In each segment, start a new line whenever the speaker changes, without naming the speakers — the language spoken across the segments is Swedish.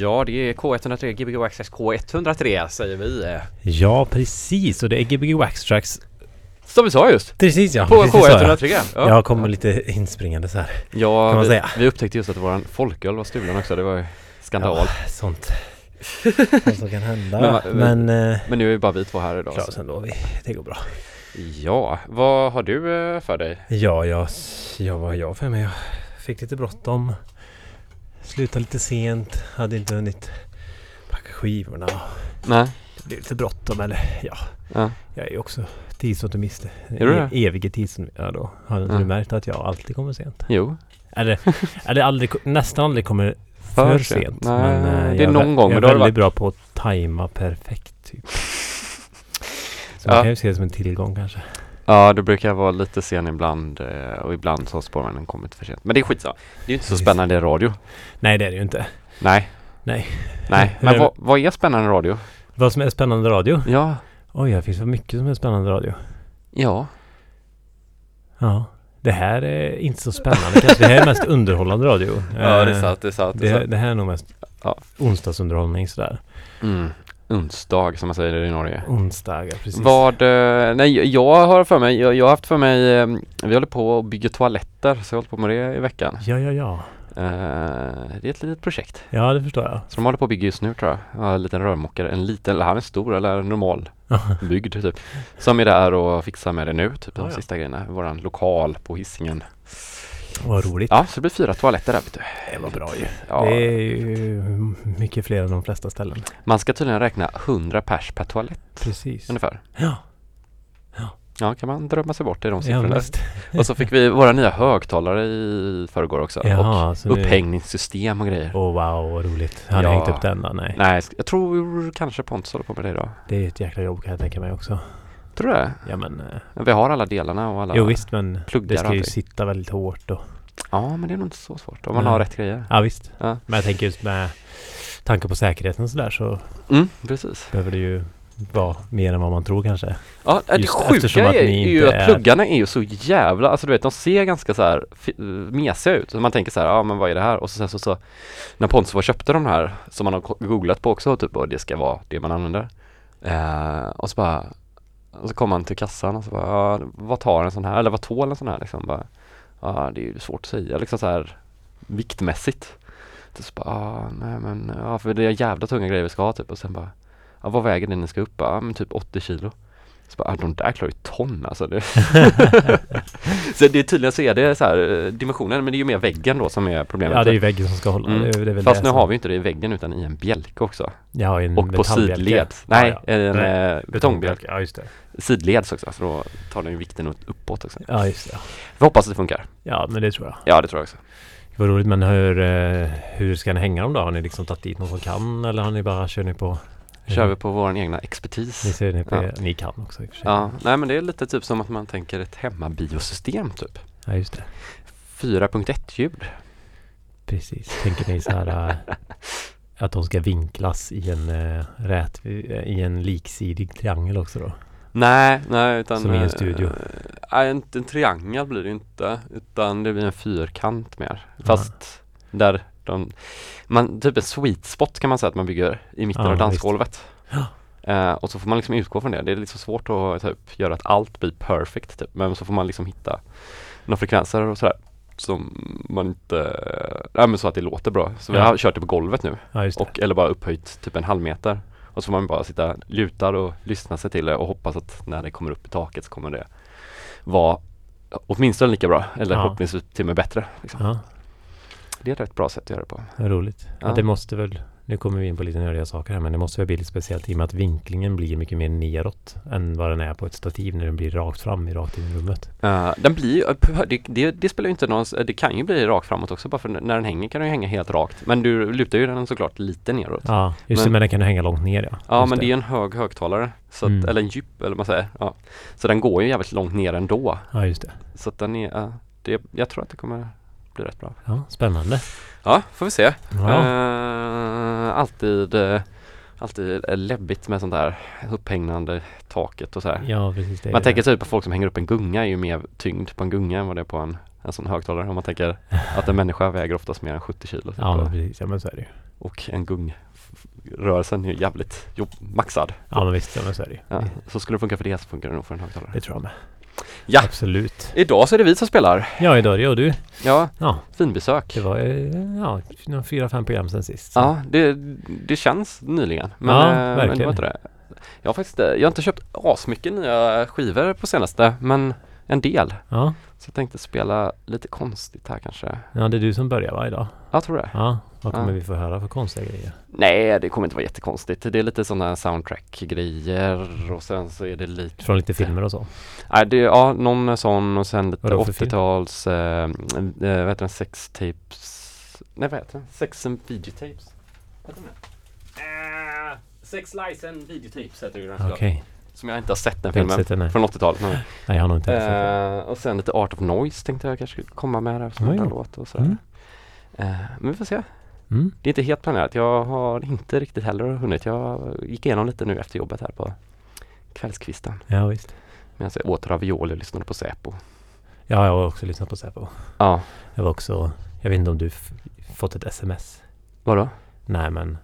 Ja, det är K103, Gbg Waxtrax K103 säger vi.
Ja, precis. Och det är Gbg Wax Tracks.
Som vi sa just!
Precis ja.
På
precis sa jag.
K103. Ja.
Jag kommer lite inspringande så här.
Ja,
kan man
vi,
säga.
vi upptäckte just att våran folköl var stulen också. Det var ju skandal.
Ja, sånt. sånt som kan hända.
Men va-
Men, eh,
Men nu är ju bara vi två här idag.
klara oss ändå. Vi, det går bra.
Ja, vad har du eh, för dig?
Ja, jag, jag vad har jag för mig? Jag fick lite bråttom. Slutade lite sent. Hade inte hunnit packa skivorna.
Nej.
Det blev lite bråttom eller ja.
Ja.
Jag är ju också tidsoptimist.
Är du det?
E- Evige tidsoptimist. Ja då. Har inte
Ja.
du märkt att jag alltid kommer sent?
Jo.
Eller, eller aldrig, nästan aldrig kommer för, sent.
Nej,
men, eh,
det är
jag vä-
någon gång.
Jag är
det
väldigt
varit...
bra på att tajma perfekt typ. Så
Ja.
man kan ju se det som en tillgång kanske.
Ja, det brukar vara lite sen ibland eh, och ibland så har spårvagnen kommit för sent. Men det är skitsamma. Det är ju inte så spännande i radio.
Nej det är det ju inte.
Nej.
Nej.
Nej, men vad, vad är spännande radio?
Vad som är spännande radio?
Ja.
Oj, det finns så mycket som är spännande radio.
Ja.
Ja. Det här är inte så spännande kanske. Det här är mest underhållande radio.
Ja, det är
Eh,
sant. Det är sant. Det
det här är nog mest
Ja.
onsdagsunderhållning sådär.
Mm. Onsdag som man säger i Norge.
Onsdagar, precis.
Vad, eh, nej jag har för mig, jag, jag har haft för mig, eh, vi håller på att bygga toaletter så jag har hållit på med det i veckan.
Ja, ja, ja.
Eh, det är ett litet projekt.
Ja, det förstår jag.
Så de håller på att bygga just nu tror jag. Ja, en liten rörmokare, en liten, eller han är stor eller normal byggd typ. Som är där och fixar med det nu, typ de
Ja, ja.
sista grejerna. Våran lokal på Hisingen.
Vad roligt.
Ja, så det blir fyra toaletter där vet du.
Det var bra ju.
Ja,
Det är ju mycket fler än de flesta ställen.
man ska tydligen räkna 100 pers per toalett
Precis.
ungefär.
Ja,
Ja, kan man drömma sig bort i de
ja
siffrorna.
visst.
och så fick vi våra nya högtalare i förrgår också.
Så
och upphängningssystem och grejer.
Åh wow, vad roligt. Har ni
Ja.
hängt upp den då? Nej.
Nej, jag tror kanske Pontus håller på med det idag.
Det är ett jäkla jobb kan jag tänka mig också.
Tror du det?
Ja men... eh,
Vi har alla delarna och alla
Jo visst men det ska ju sitta väldigt hårt och...
Ja, men det är nog inte så svårt om man
Nej.
har rätt grejer.
Ja visst.
Ja.
Men jag tänker just med tanke på säkerheten och sådär så
Mm, precis.
behöver det ju vara mer än vad man tror kanske.
Ja, det
Just
sjuka är, är ju att
är-
pluggarna är ju så jävla, alltså du vet de ser ganska så här mesiga ut. Så man tänker så här, ja men vad är det här? Och så sen så, så när och köpte de här som man har googlat på också typ och det ska vara det man använder. Eh, och så bara, och så kom man till kassan och så bara, ja, vad tar en sån här, eller vad tål en sån här liksom? Bara, ja det är ju svårt att säga liksom så här viktmässigt. Så bara, ah, nej men, ja för det är jävla tunga grejer vi ska ha typ och sen bara, ja vad väger det ni ska upp? Ja men typ 80 kilo. Så bara, ah, de där klarar ju ton alltså. Det. så det är tydligen så är det så här eh, dimensionen men det är ju mer väggen då som är problemet.
Ja det är ju väggen som ska hålla.
Mm.
Det, det
Fast
det
nu har vi inte det i väggen utan i en bjälke också.
Ja, en
Och på sidled. Nej,
ja, ja.
en
Nej,
eh, betongbjälke.
Ja just det.
Sidleds också så då tar den ju vikten upp- uppåt också.
Ja just det.
Vi hoppas att det funkar.
Ja men det tror jag.
Ja det tror jag också.
Vad roligt men hur, eh, hur ska ni hänga dem då? Har ni liksom tagit dit någon som kan eller har ni bara, kör ni på?
Kör vi på vår egna expertis.
Ni ser ni på,
Ja.
ni kan också i och för sig.
Ja, nej men det är lite typ som att man tänker ett hemmabiosystem typ.
ja just det.
4.1 ljud.
Precis. Tänker ni så här äh, att de ska vinklas i en äh, rät, i en liksidig triangel också då?
Nej, nej utan
Som i en
eh,
studio.
Nej, en, en triangel blir det inte utan det blir en fyrkant mer. Fast där de, man, typ en sweet spot kan man säga att man bygger i mitten
Ja,
av dansgolvet. Eh, och så får man liksom utgå från det. Det är lite så svårt att typ, göra att allt blir perfect typ. Men så får man liksom hitta några frekvenser och sådär som man inte, ja men så att det låter bra. Så vi
Ja.
har kört det på golvet nu.
Ja det.
Och, eller bara upphöjt typ en halv meter. Och så får man bara sitta lutad och lyssna sig till det och hoppas att när det kommer upp i taket så kommer det vara åtminstone lika bra eller
Ja.
förhoppningsvis till och med bättre. Liksom.
Ja,
Det är ett rätt bra sätt att göra det på.
roligt. Ja. det måste väl, nu kommer vi in på lite nördiga saker här men det måste bli lite speciellt i och med att vinklingen blir mycket mer neråt än vad den är på ett stativ när den blir rakt fram i rakt in i rummet.
Eh, den blir det, det, det spelar ju inte någon, det kan ju bli rakt framåt också bara för när den hänger kan den ju hänga helt rakt. Men du lutar ju den såklart lite neråt. Ja,
Ja, just det,
Men-
men den kan hänga långt ner ja. Just
men det är ju en hög högtalare. Så att,
Mm.
Eller en djup eller vad man säger. Ja. Så den går ju jävligt långt ner ändå.
Ja, just det.
Så att den är, ja, det, jag tror att det kommer bli rätt bra.
Ja, spännande.
Ja, får vi se.
Ja.
Eh, alltid, eh, alltid läbbigt med sånt där upphängande taket och så här.
Ja, precis.
Man tänker typ på folk som hänger upp en gunga är ju mer tyngd på en gunga än vad det är på en, en sån högtalare om man tänker att en människa väger oftast mer än 70 kilo. Typ.
Ja, men precis. Ja, men så är det ju.
Och en gungrörelsen är ju jävligt jo, maxad.
Ja, men visst. Ja, men så är det ju.
Ja, så skulle det funka för det så funkar det nog för en högtalare.
Det tror jag med.
Ja.
Absolut.
Idag så är det vi som spelar.
Ja, idag är det jag och du.
Ja,
Ja,
finbesök.
det var eh, ja, fyra, fem program sen sist. så.
Ja, det, det känns nyligen. Men,
Ja,
eh, men det
verkligen.
var inte det. Jag har faktiskt, eh, jag har inte köpt asmycket nya skivor på senaste, men en del.
Ja.
Så jag tänkte spela lite konstigt här kanske.
ja, det är du som börjar va, idag?
Jag tror det.
Ja. Vad kommer
Ja.
vi få höra för konstiga grejer?
Nej, det kommer inte vara jättekonstigt. Det är lite sådana soundtrack-grejer och sen så är det lite
Från lite filmer och så?
Nej, det, ja, någon sån och sen lite
Vadå för film?
80-tals, eh, eh, vad heter den, sex tapes Nej vad heter den? Sex and videotapes Vad heter den? Uh, sex lies and videotapes heter den
Okej.
Som jag inte har sett den filmen
sett den.
Från 80-talet nej.
Nej, jag har nog inte sett den.
Eh, Och sen lite Art of Noise tänkte jag kanske skulle komma med där som en låt och sådär
Mm.
Eh, Men vi får se
Mm.
Det är inte helt planerat Jag har inte riktigt heller hunnit Jag gick igenom lite nu efter jobbet här på kvällskvisten
Ja, visst.
Medan jag åt ravioli och lyssnade på Säpo
Ja, jag har också lyssnat på Säpo.
Ja,
Jag var också, jag vet inte om du fått ett sms?
vadå?
Nej, men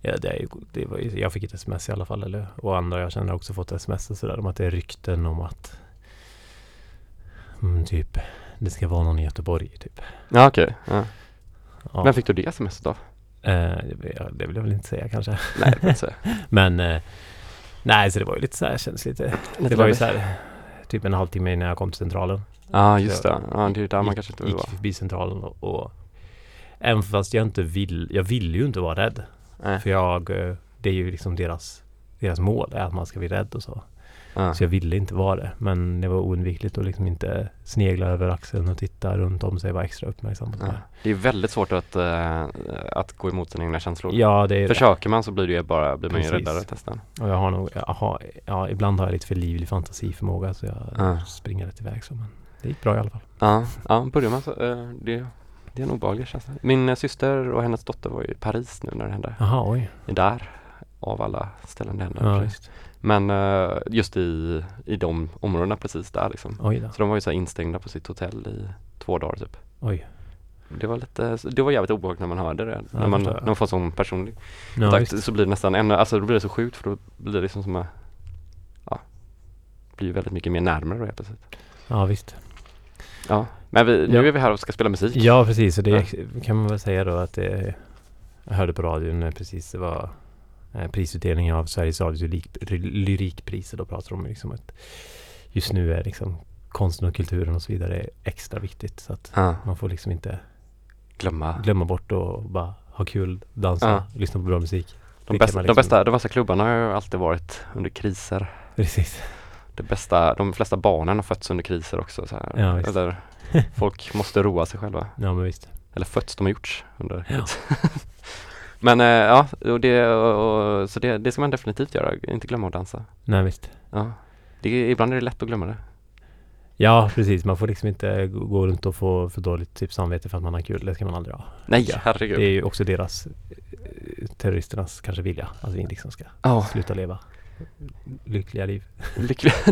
ja, det är ju, det var ju, jag fick ett sms i alla fall. Eller, och andra jag känner har också fått sms och sådär om att det är rykten om att mm, typ det ska vara någon i Göteborg typ.
Ja okej, ja.
Ja.
Vem fick du det smset av?
Eh, det, vill jag väl inte säga kanske.
Nej, det inte säga.
Men eh, nej, så det var ju lite så här, kändes lite.
Lite
det var ju så här typ en halvtimme innan jag kom till centralen.
Ja just
Så
det, ja det är där man
gick,
kanske inte vill
gick
vara
förbi centralen och, och även fast jag inte vill, jag vill ju inte vara rädd.
Nej.
För jag, eh, det är ju liksom deras, deras mål är att man ska bli rädd och så.
Ja.
Så jag ville inte vara det. Men det var oundvikligt att liksom inte snegla över axeln och titta runt om sig, vara extra uppmärksam på det.
Det är väldigt svårt att, eh, att gå emot sina egna känslor
Ja, det är
Försöker man så blir det bara, blir man ju räddare testen
Och jag har nog, jag har, ja, ibland har jag lite för livlig fantasiförmåga så jag
Ja.
springer rätt iväg så. Men det gick bra i alla fall.
Ja, ja börjar man så, eh, det, det är en obehaglig känsla Min eh, syster och hennes dotter var i Paris nu när det hände
Jaha, oj.
Där, av alla ställen det hände
Ja, visst.
Men eh, just i, i de områdena precis där liksom. Så de var ju så instängda på sitt hotell i två dagar typ
Oj.
Det var lite, det var jävligt obehagligt när man hörde det.
Ja,
när, man, när man får sån personlig
Ja,
kontakt så blir det nästan ännu, alltså då blir det så sjukt för då blir det liksom som att, ja, blir väldigt mycket mer närmare då helt plötsligt.
Ja, visst.
Ja, men vi, nu
Ja.
är vi här och ska spela musik.
Ja, precis. Och det
Ja.
kan man väl säga då att det, jag hörde på radion när precis det var eh, prisutdelning av Sveriges Radios lyrik, lyrikpriser. Då pratar de liksom att just nu är liksom konsten och kulturen och så vidare extra viktigt. Så att
Ja,
man får liksom inte
glömma.
glömma bort och bara ha kul, dansa,
Ja.
lyssna på bra musik.
De
kan
bästa,
man
de,
liksom-
bästa, de bästa klubbarna har ju alltid varit under kriser.
Precis.
Det bästa, de flesta barnen har fötts under kriser också. Så.
Ja.
Eller folk måste roa sig själva.
Ja, men visst.
Eller fötts, de har gjorts under
Ja.
kris. Men eh, ja, och det, och, och, så det, det ska man definitivt göra. Inte glömma att dansa.
Nej, visst.
Ja. Det, ibland är det lätt att glömma det.
Ja, precis. Man får liksom inte gå- runt och få för dåligt typ samvete för att man har kul. Det ska man aldrig ha.
Nej,
Ja,
herregud.
Det är ju också deras, eh, terroristernas kanske vilja. Att vi liksom ska
Ja,
sluta leva lyckliga liv.
lycklig.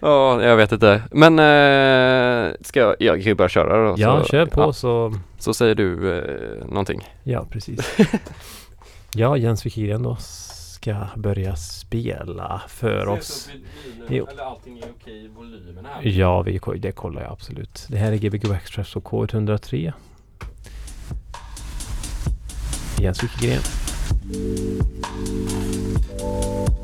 Ja, jag vet inte. Men eh, ska jag, jag kan ju börja köra då.
Ja,
så,
kör på
ja,
så...
så säger du eh, någonting.
Ja, precis. ja, Jens Wikigren då ska börja spela för oss. Jo.
Eller allting är okej i volymen här.
Ja, vi, det kollar jag absolut. Det här är Gbg Express och K103. Jens Wikigren.
Thank you.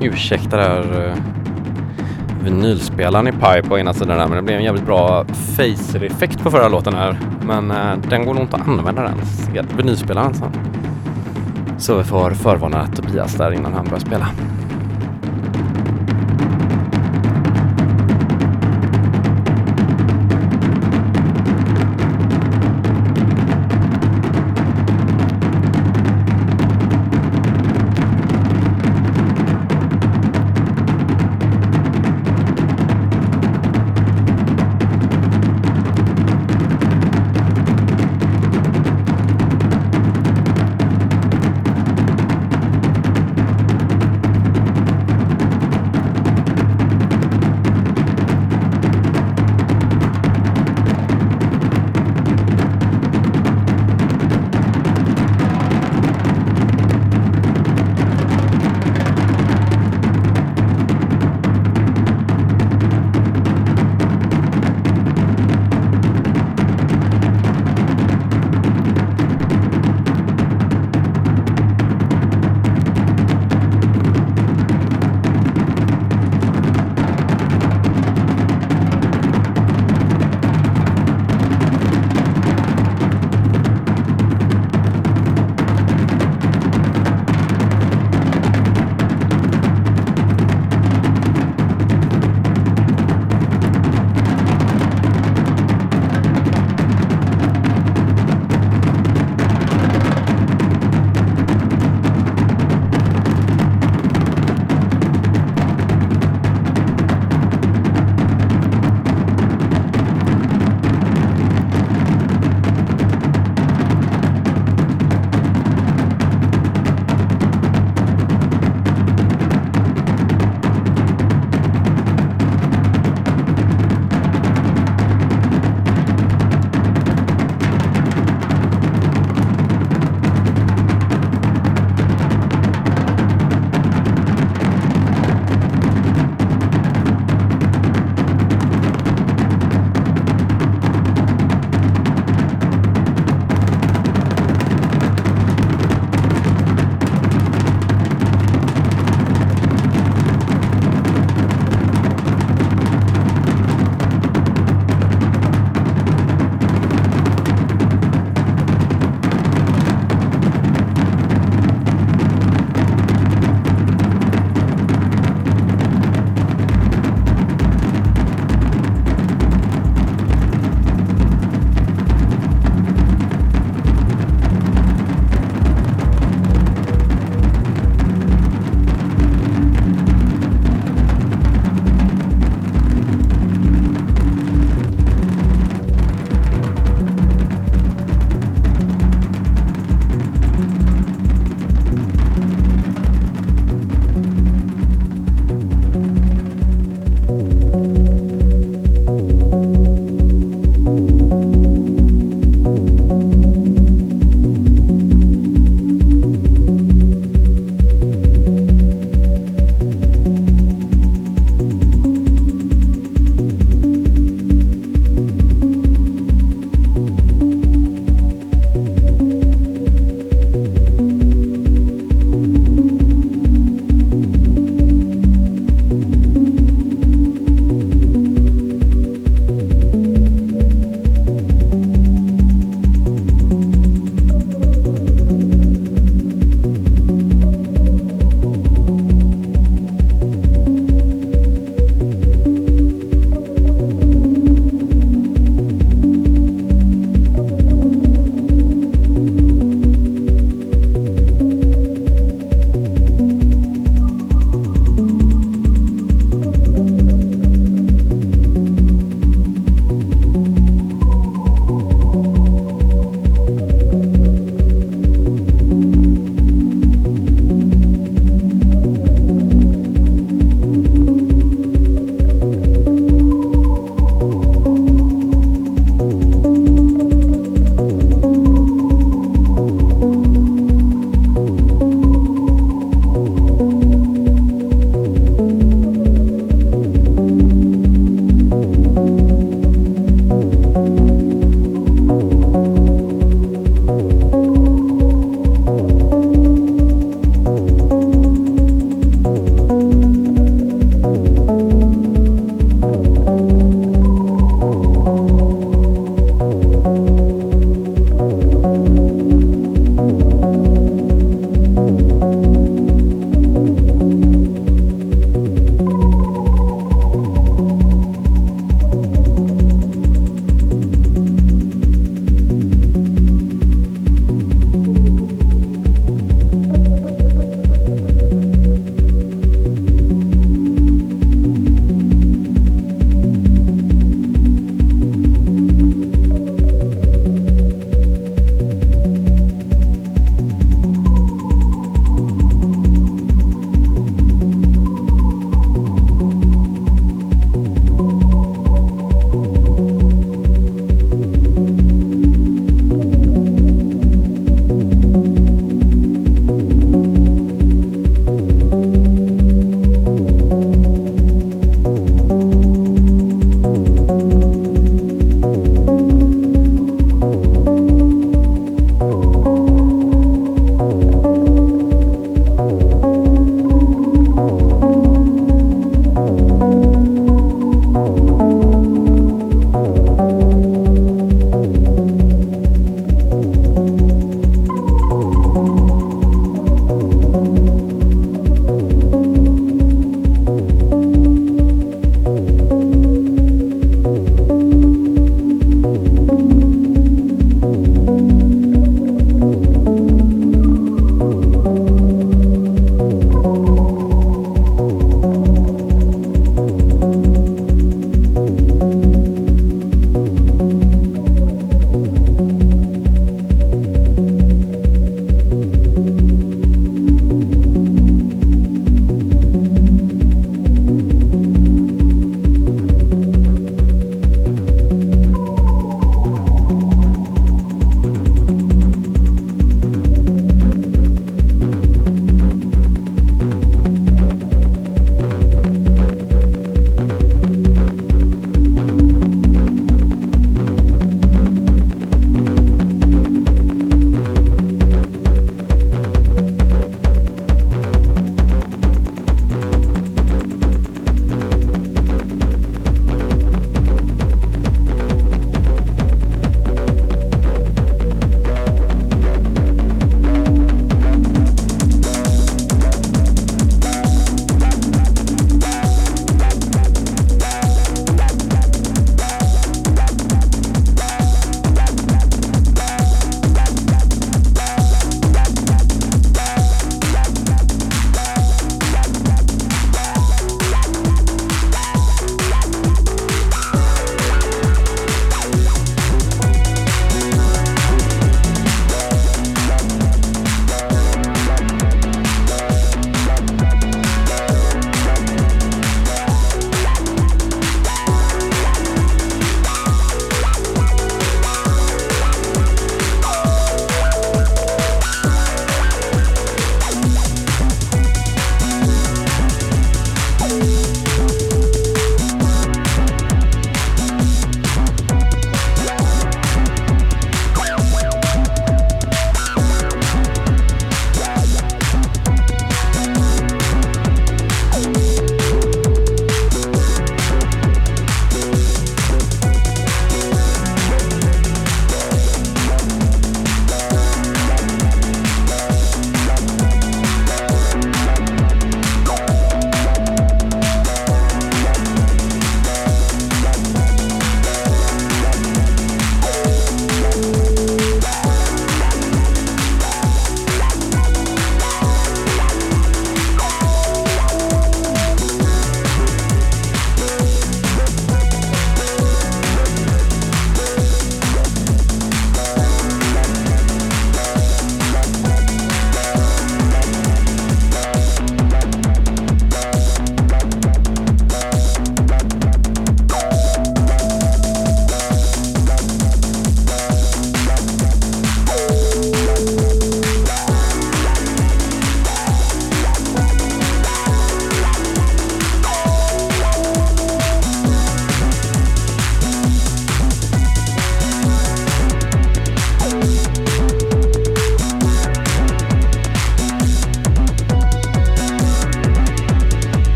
Ursäkta det här uh, vinylspelaren i paj på ena sidan där, men det blev en jävligt bra phaser-effekt på förra låten här. Men uh, den går nog inte att använda den, vinylspelaren sen. Så vi får förvarna Tobias där innan han börjar spela.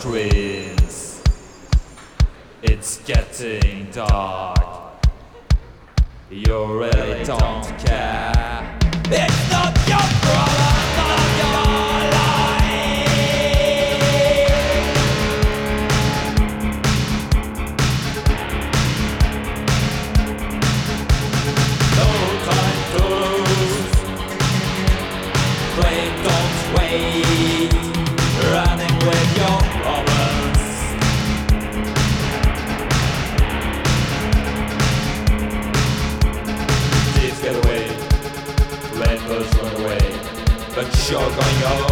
streets. It's getting dark. You really don't care. Bitch! your gun, yo.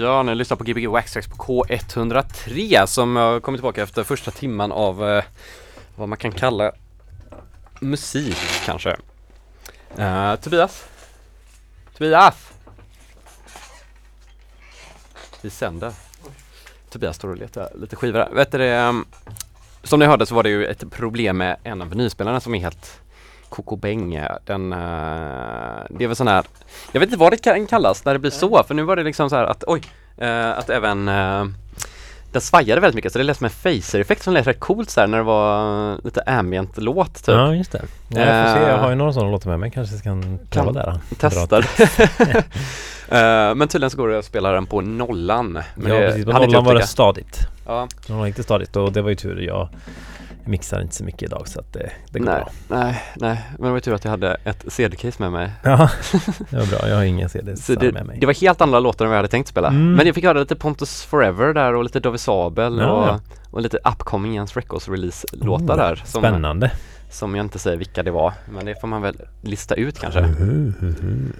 Ja, ni lyssnar på Gbg Waxtrax på K103 som har kommit tillbaka efter första timman av eh, vad man kan kalla musik kanske. Uh, Tobias? Tobias! Vi sänder. Tobias står och letar lite skivor här. Vet du det, um, som ni hörde så var det ju ett problem med en av nyspelarna som är helt kokobäng. Den, eh, det är väl sån här, jag vet inte vad det kan kallas när det blir så, för nu var det liksom så här att oj, eh, att även eh, den svajade väldigt mycket så det lät som en phaser-effekt som lät rätt coolt så här när det var lite ambient låt typ.
Ja, just det. Ja, jag får se, jag har ju några sådana låtar med mig. Kanske kan pröva där. då.
Testar. Eh, men tydligen så går det att spela den på nollan. Men
ja,
det
precis. På nollan var det stadigt.
Ja,
Nollan var inte stadigt och det var ju tur. Jag mixar inte så mycket idag så att det, det går
nej,
bra.
nej, nej, men det var tur att jag hade ett CD-case med mig
Ja, det var bra. Jag har inga
det,
med mig.
det var helt andra låtar än vad jag hade tänkt spela
Mm.
Men jag fick höra lite Pontus Forever där och lite Dovie Sabel
Ja,
och,
ja.
och lite upcoming Jens Records release-låtar
Oh,
där som,
Spännande.
som jag inte säger vilka det var Men det får man väl lista ut kanske
Mm.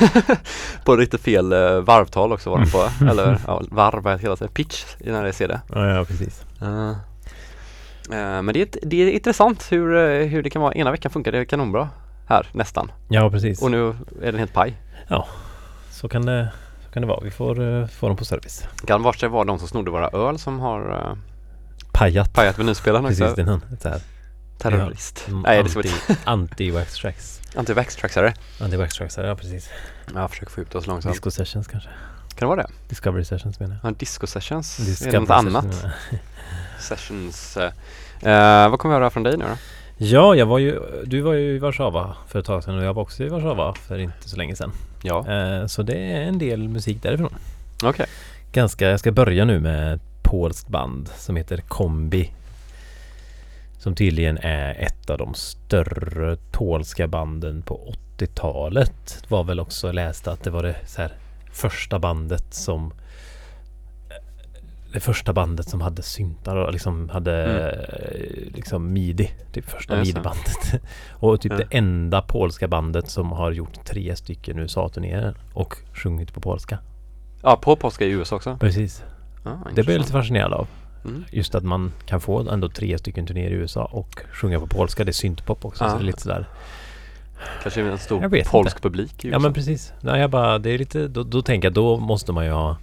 På lite fel eh, varvtal också var de på Eller ja, varv, vad heter det? Pitch när det är CD
Ja, ja, precis.
Eh, Men det är, det är intressant hur, eh, hur det kan vara Ena veckan funkar det kanonbra här nästan
Ja, precis.
Och nu är den helt paj
Så kan det, så kan det vara. Vi får uh, få dem på service.
Kan vare sig vara de som snodde våra öl som har
Pajat.
pajat vinylspelaren också
Precis, det är ett så här
Terrorist
mm,
Nej det är som ett
anti, anti-wax tracks.
anti-vax-traxare
Anti-wax tracks, ja precis.
Jag försöker få ut det så långsamt
Disco sessions kanske.
Kan det vara det?
Discovery sessions menar jag.
Ja, disco sessions
Discovery
Är det något annat?
Sessions
eh, Vad kommer vi höra från dig nu då?
Ja, jag var ju, du var ju i Warszawa för ett tag sedan och jag var också i Warszawa för inte så länge sedan.
Ja,
Eh, så det är en del musik därifrån.
okej
Ganska, jag ska börja nu med ett polskt band som heter Kombi. Som tydligen är ett av de större polska banden på 80-talet. Det var väl också jag läste att det var det så här första bandet som det första bandet som hade syntar och liksom hade eh, liksom midi. Typ första
Ja,
midi-bandet. och typ
Ja.
det enda polska bandet som har gjort tre stycken USA-turnéer och sjungit på polska.
Ja, på polska i USA också
Precis.
ja,
Det blev jag lite fascinerad av.
mm.
Just att man kan få ändå tre stycken turnéer i USA och sjunga på polska. Det är syntpop också.
Ja.
Så det är lite sådär.
Kanske en stor polsk
inte.
publik i
Ja
USA
men precis. Nej, jag bara, det är lite, då, då tänker jag då måste man ju ha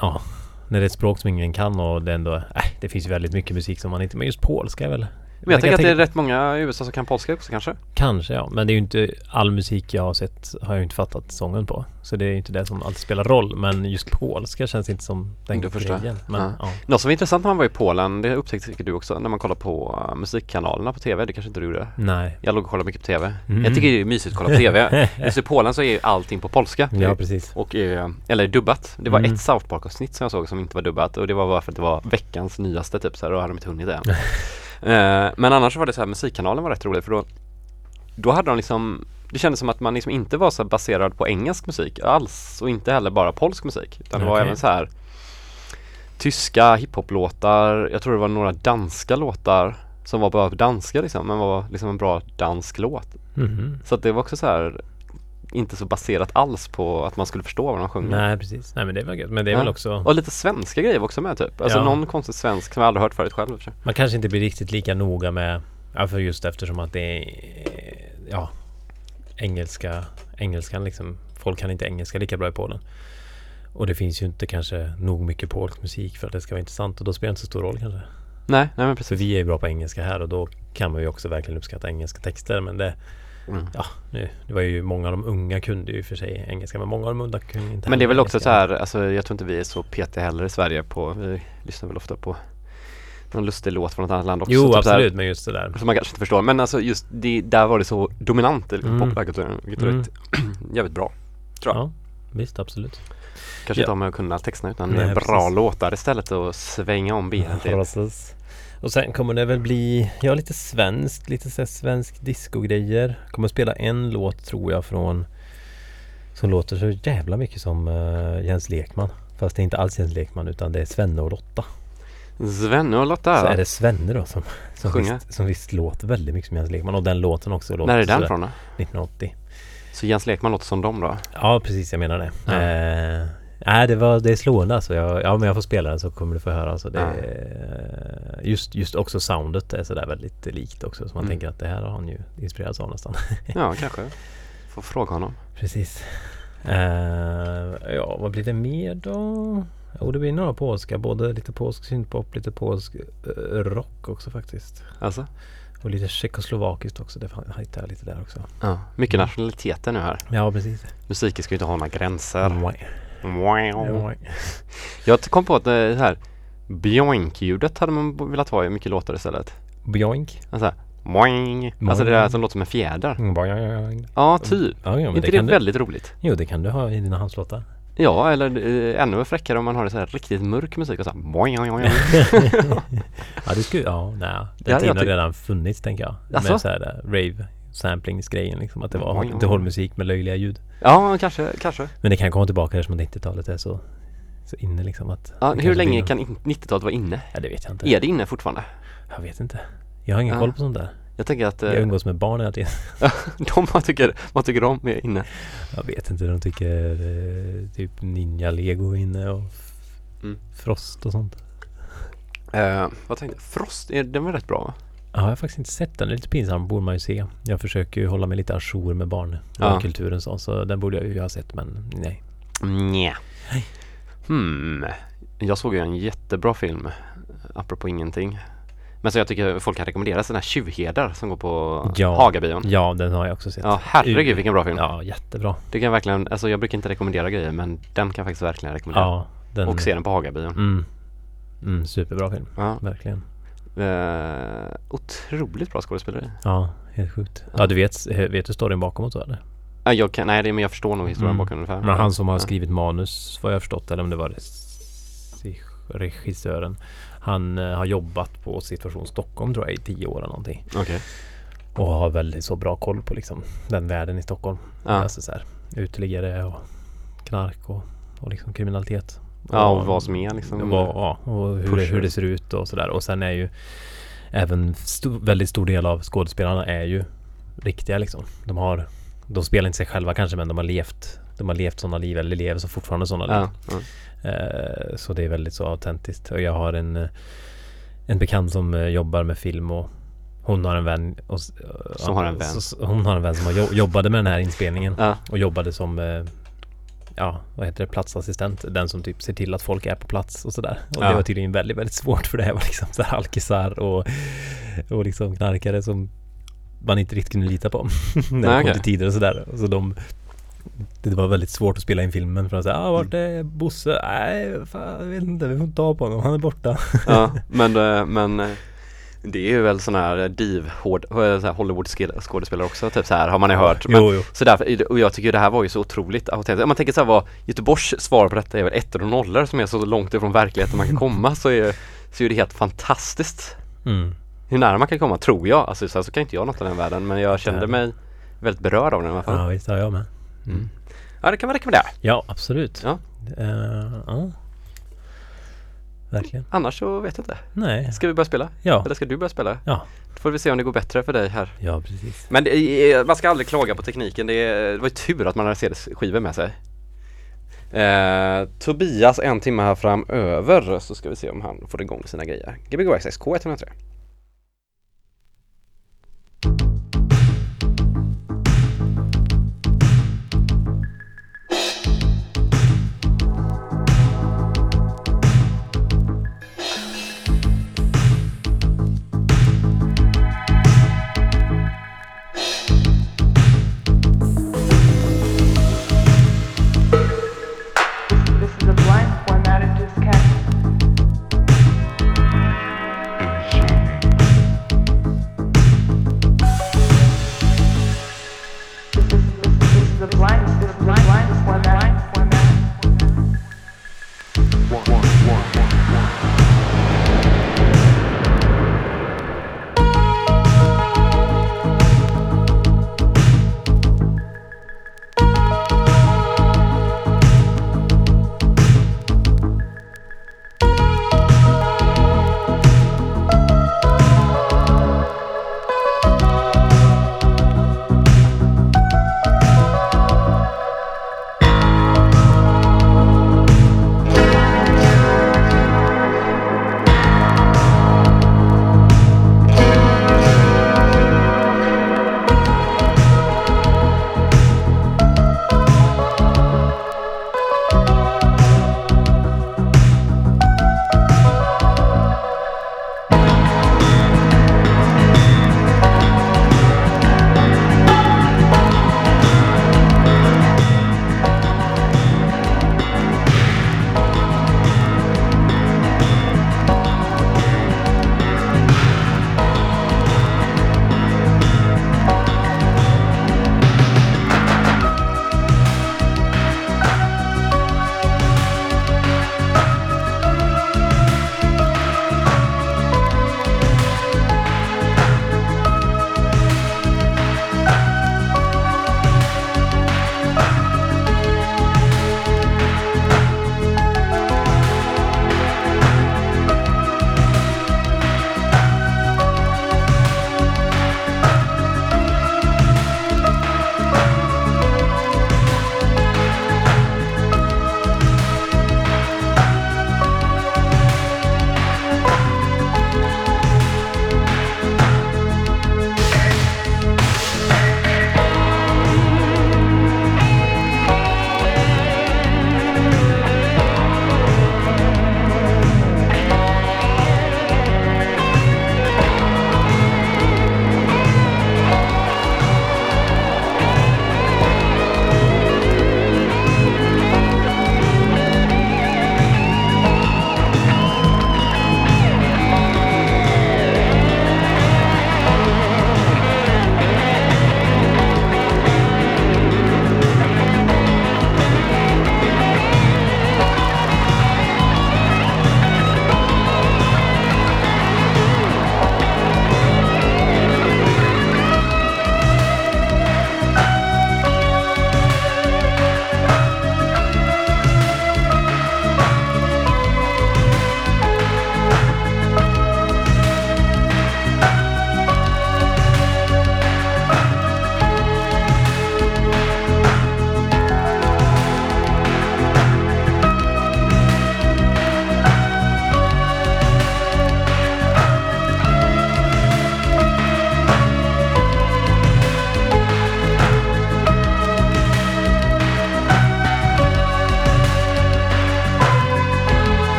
Ja när det är ett språk som ingen kan och det ändå, äh, det finns ju väldigt mycket musik som man inte, men just polska är väl
men jag tänker att det är rätt många i USA som kan polska också kanske
Kanske ja, men det är ju inte all musik jag har sett har jag ju inte fattat sången på. Så det är ju inte det som alltid spelar roll. Men just polska känns inte som den
Du
grejen. Men,
Ja.
ja.
Något som var intressant när man var i Polen, det upptäckte säkert du också, när man kollar på uh, musikkanalerna på TV, det kanske inte du gjorde?
Nej.
Jag låg och kollade mycket på TV.
Mm.
Jag tycker det är mysigt att kolla på TV. Just i Polen så är ju allting på polska.
Ja precis.
Och, eh, eller dubbat. Det var
Mm.
ett South Park-avsnitt som jag såg som inte var dubbat och det var bara för att det var veckans nyaste typ så här, då hade de inte hunnit än. eh, men annars var det så här, musikkanalen var rätt rolig för då Då hade de liksom Det kändes som att man liksom inte var så baserad på engelsk musik alls och inte heller bara polsk musik utan det var även så här Tyska hiphop-låtar, jag tror det var några danska låtar som var bara på danska liksom men var liksom en bra dansk låt.
Mhm.
Så att det var också så här inte så baserat alls på att man skulle förstå vad de sjunger.
Nej precis. Nej men det var gött. Men det är
Ja.
väl också
Och lite svenska grejer också med typ. Alltså
Ja.
någon konstig svensk som jag aldrig hört förut själv för.
Man kanske inte blir riktigt lika noga med Ja för just eftersom att det är Ja Engelska Engelskan liksom Folk kan inte engelska lika bra i Polen Och det finns ju inte kanske nog mycket polsk musik för att det ska vara intressant och då spelar det inte så stor roll kanske
Nej, nej men
För
precis.
vi är ju bra på engelska här och då kan man ju också verkligen uppskatta engelska texter men det
Mm.
Ja nu, det var ju många av de unga kunde ju för sig engelska men många av de unga kunde inte
Men det är väl också så
engelska.
här, alltså jag tror inte vi är så petiga heller i Sverige på, vi lyssnar väl ofta på någon lustig låt från ett annat land också.
Jo
typ så här,
absolut men just det där
Som man kanske inte förstår, men alltså just det, där var det så dominant i liksom,
Mm.
populärkulturen, vilket
Mm.
jävligt bra. Tror jag.
Ja visst absolut
Kanske
Ja.
inte har med att kunna texterna utan
Nej,
bra
precis.
låtar istället och svänga om benen till.
Precis. Och sen kommer det väl bli, ja lite svenskt, lite så svensk discogrejer. Kommer spela en låt tror jag från som låter så jävla mycket som eh, Jens Lekman. Fast det är inte alls Jens Lekman utan det är Svenne och Lotta.
Svenne och Lotta,
Så är det Svenne då som, som,
Sjunger.
visst, som visst låter väldigt mycket som Jens Lekman. Och den låten också låter
när är den från då?
1980.
Så Jens Lekman låter som dem då?
Ja precis, jag menar det.
Ja.
Eh, nej, det, var, det är slående alltså. Jag, ja, men jag får spela den så kommer du få höra. Alltså, det, är- just, just också soundet är sådär väldigt likt också. Så man
Mm.
tänker att det här har han ju inspirerats av nästan.
Ja, kanske. Får fråga honom.
precis. Eh, ja, vad blir det mer då? Jo, det blir några polska. Både lite polsk syntpop, lite polsk eh, rock också faktiskt.
Alltså?
Och lite tjeckoslovakiskt också. Det hittar jag lite där också.
Ja. Mycket nationaliteter nu här.
Ja, precis.
Musiken ska ju inte ha några gränser.
Mwah.
Wow. Jag kom på att det här Bjoink-ljudet hade man velat ha i mycket låtar istället.
Boink.
Alltså, boing. Alltså det där som låter som en fjäder.
Boing.
Ja, typ.
Ja, ja,
inte
det
det,
kan du-
väldigt roligt?
Jo, det kan du ha i dina handslåtar.
Ja, eller eh, ännu fräckare om man har det så här riktigt mörk musik och så här boing, boing, boing.
Ja det skulle, ja nej. Tiden har redan funnits tänker jag.
Jaså?
Med så här eh, rave samplingsgrejen liksom. Att det var
oj.
datormusik med löjliga ljud.
Ja, kanske, kanske.
Men det kan komma tillbaka eftersom 90-talet är så, så inne liksom att
Ja, hur länge kan in- 90-talet vara inne?
Ja det vet jag inte.
Är det inne fortfarande?
Jag vet inte. Jag har ingen
Ja.
koll på sånt där.
Jag tänker att
Jag
eh,
umgås med barn hela tiden.
de, vad tycker, vad tycker de är inne?
Jag vet inte. De tycker eh, typ Ninja-lego inne och
Mm.
Frost och sånt.
Eh, vad tänkte jag? Frost, är, den var rätt bra va?
Ja, jag har faktiskt inte sett den. Det är lite pinsamt. borde man ju se. Jag försöker ju hålla mig lite ajour med barn.
Ja.
kulturen så. Så den borde jag ju ha sett men nej.
Nja. Hmm. Jag såg ju en jättebra film, apropå ingenting. Men så jag tycker folk kan rekommendera den här Tjuvherdar som går på
Ja.
Hagabion.
Ja, den har jag också sett.
Ja, herregud vilken bra film.
Ja, jättebra.
Det kan jag verkligen, alltså jag brukar inte rekommendera grejer men den kan jag faktiskt verkligen rekommendera.
Ja, den...
Och se den på Hagabion.
Mm. Mm, superbra film.
Ja.
Verkligen.
Eh, otroligt bra skådespeleri.
Ja, helt sjukt. Ja, du vet, vet du storyn bakom så eller?
Ja, jag kan, nej men jag förstår nog historien
Mm.
bakom ungefär.
Men han som har skrivit manus vad jag förstått eller om det var regi- regissören. Han eh, har jobbat på Situation Stockholm tror jag i tio år eller någonting.
Okej.
Och har väldigt så bra koll på liksom den världen i Stockholm.
Ja.
Alltså så här uteliggare och knark och, och liksom kriminalitet.
Ja, och vad som är liksom.
Vad, ja, och hur,
pusher.
hur det ser ut och sådär. Och sen är ju även sto, väldigt stor del av skådespelarna är ju riktiga liksom. De har de spelar inte sig själva kanske men de har levt de har levt sådana liv eller lever så fortfarande sådana liv.
Ja, ja.
Eh, så det är väldigt så autentiskt. Och jag har en eh, en bekant som eh, jobbar med film och hon har en vän och,
Som har en vän.
Så, hon har en vän som har jo- jobbade med den här inspelningen
ja.
och jobbade som Ja, vad heter det? Platsassistent. Den som typ ser till att folk är på plats och sådär. Och
Ja.
det var tydligen väldigt, väldigt svårt för det här var liksom så här alkisar och, och liksom knarkare som man inte riktigt kunde lita på. När det kom till tider och sådär. Så de det var väldigt svårt att spela in filmen för att säga ah, vart är Bosse? Nej, fan, jag vet inte, vi får inte ta på honom, han är borta.
ja. Men, eh, men eh, det är ju väl sån här div hård, eh, så Hollywood skådespelare också typ så här har man ju hört. Men,
Jo, jo.
så därför, och jag tycker det här var ju så otroligt autentiskt. Om man tänker så här vad Göteborgs svar på detta är väl ettor och nollor som är så långt ifrån verkligheten man kan komma så är, så är det helt fantastiskt.
Mm.
Hur nära man kan komma tror jag. Alltså så, här, så kan inte jag något av den världen men jag kände mig väldigt berörd av den i alla fall.
Ja, visst har jag med.
Mm. Ja det kan man rekommendera.
Ja, absolut.
Ja.
Eh, ja verkligen.
Annars så vet jag inte.
Nej.
Ska vi börja spela?
Ja.
Eller ska du börja spela?
Ja.
Då får vi se om det går bättre för dig här.
Ja, precis.
Men är, man ska aldrig klaga på tekniken. Det, det var ju tur att man hade CD-skivor med sig. Eh, Tobias en timme här framöver så ska vi se om han får igång sina grejer.
Gbgo 103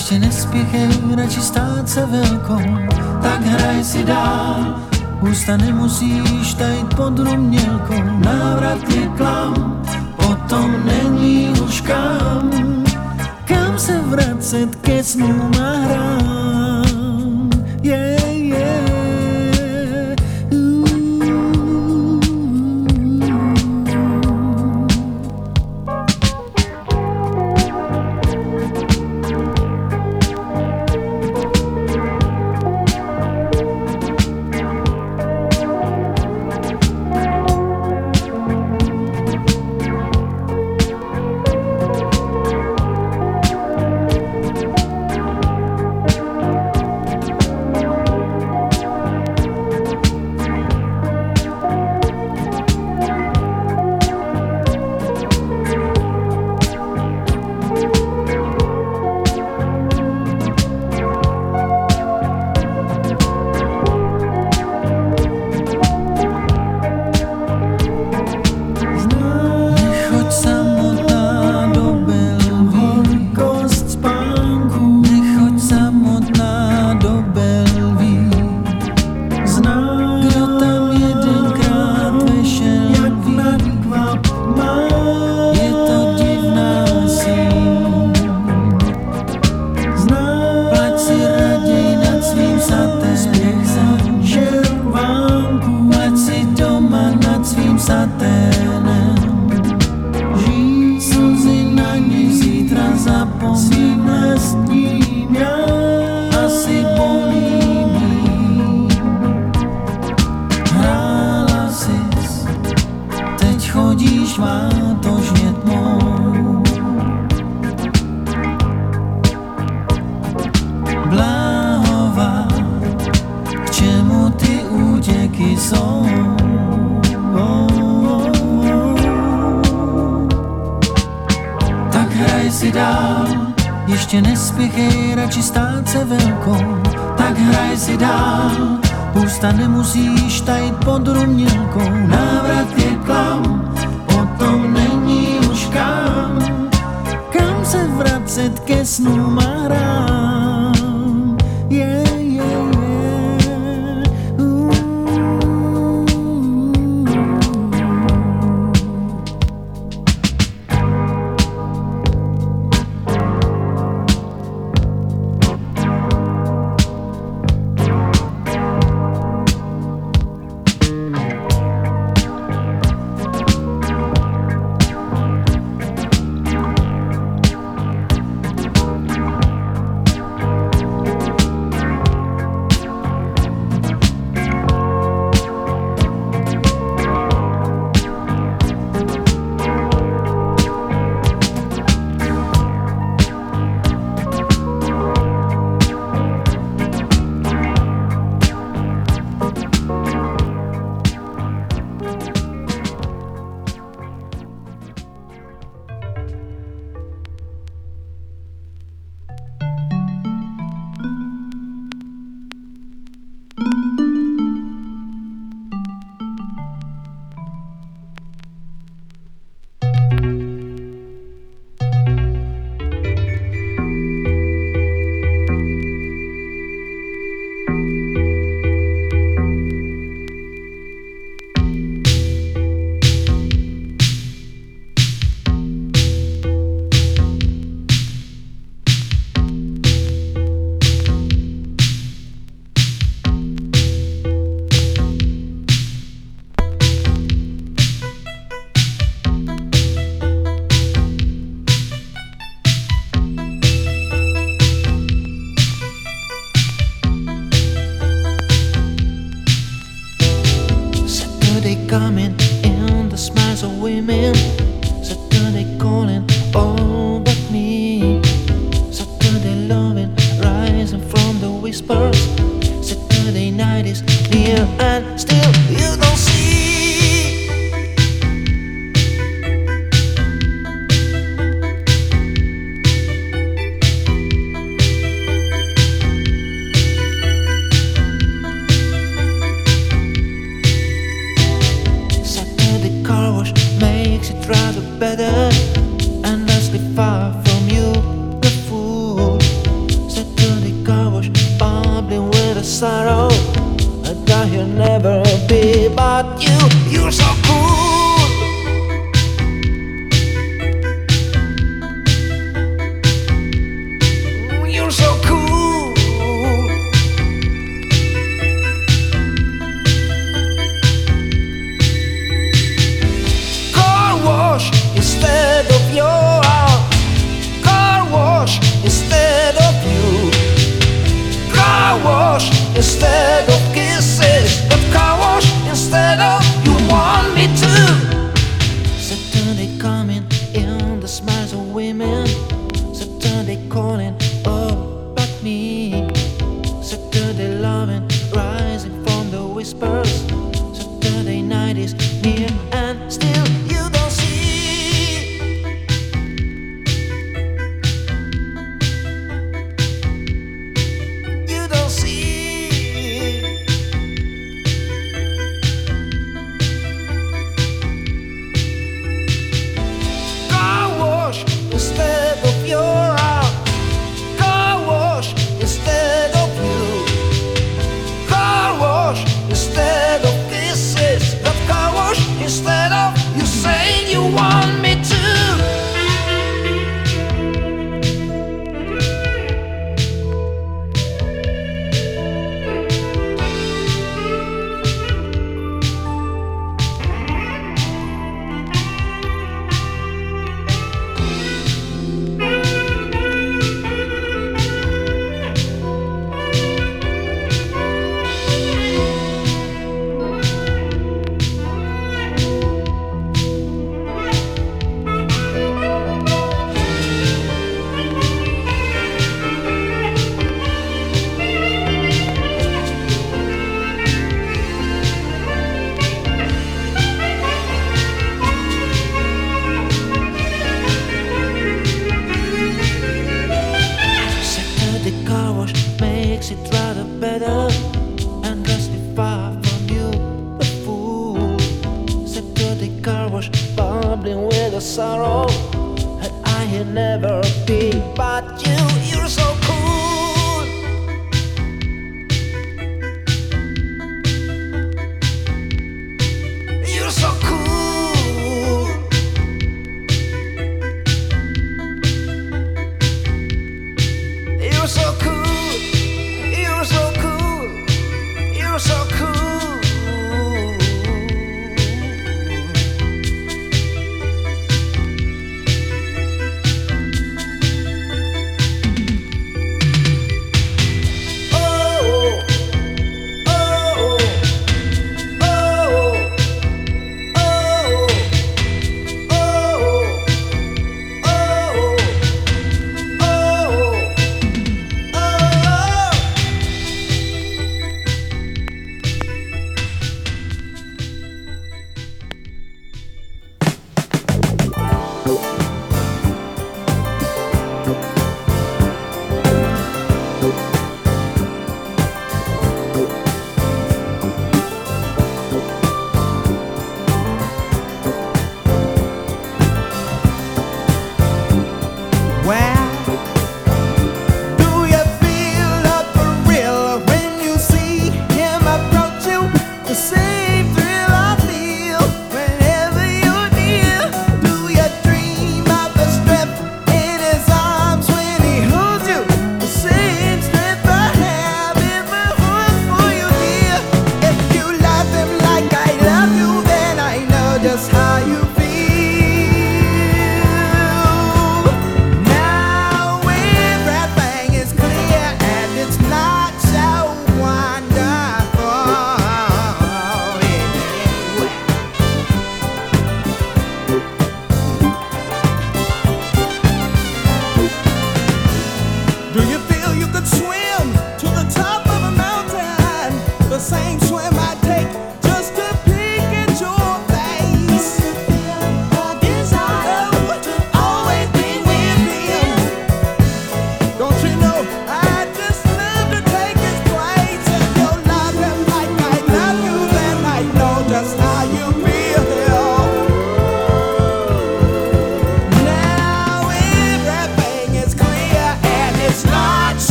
ještě nespěchej, radši stát se velkou, tak hraj si dál. Ústa nemusíš tajit pod rumělkou, návrat je klam, potom není už kam. Kam se vracet ke snům a hrám?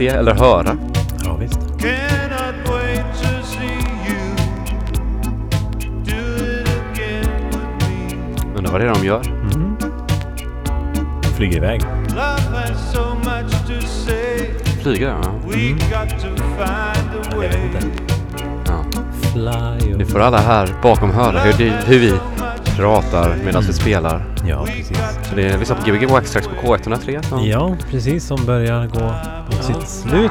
Se
eller höra.
Ja, visst.
Undrar vad det är de gör?
Mm. Flyger iväg.
Flyger ja.
A
Jag
way.
vet inte.
ja.
Fly
Nu får alla här bakom höra hur, det, hur vi pratar medan vi spelar.
Ja, precis.
Så det är, lyssna på Gbg Wax på K103. Så.
Ja, precis. Som börjar gå mot sitt slut.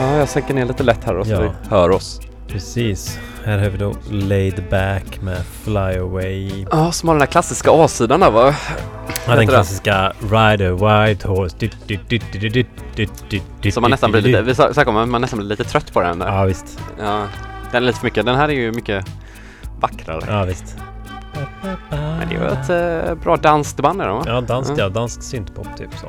ja, jag sänker ner lite lätt här och så
Ja.
vi hör oss.
Precis. Här har vi då Laid Back med Fly Away.
Ja, som har den här klassiska A-sidan där va?
Ja,
Heter
den
det?
klassiska Ride a White Horse. Du, du, du, du, du, du, du, du, du,
Så man nästan blir
du,
lite,
du.
vi sa- snackade om att man nästan blir lite trött på den där.
Ja, visst.
Ja, den är lite för mycket. Den här är ju mycket vackrare.
Ja, visst.
Men det är ju ett eh, bra dansband är de va?
Ja, danskt
Mm.
ja. Dansk syntpop typ så.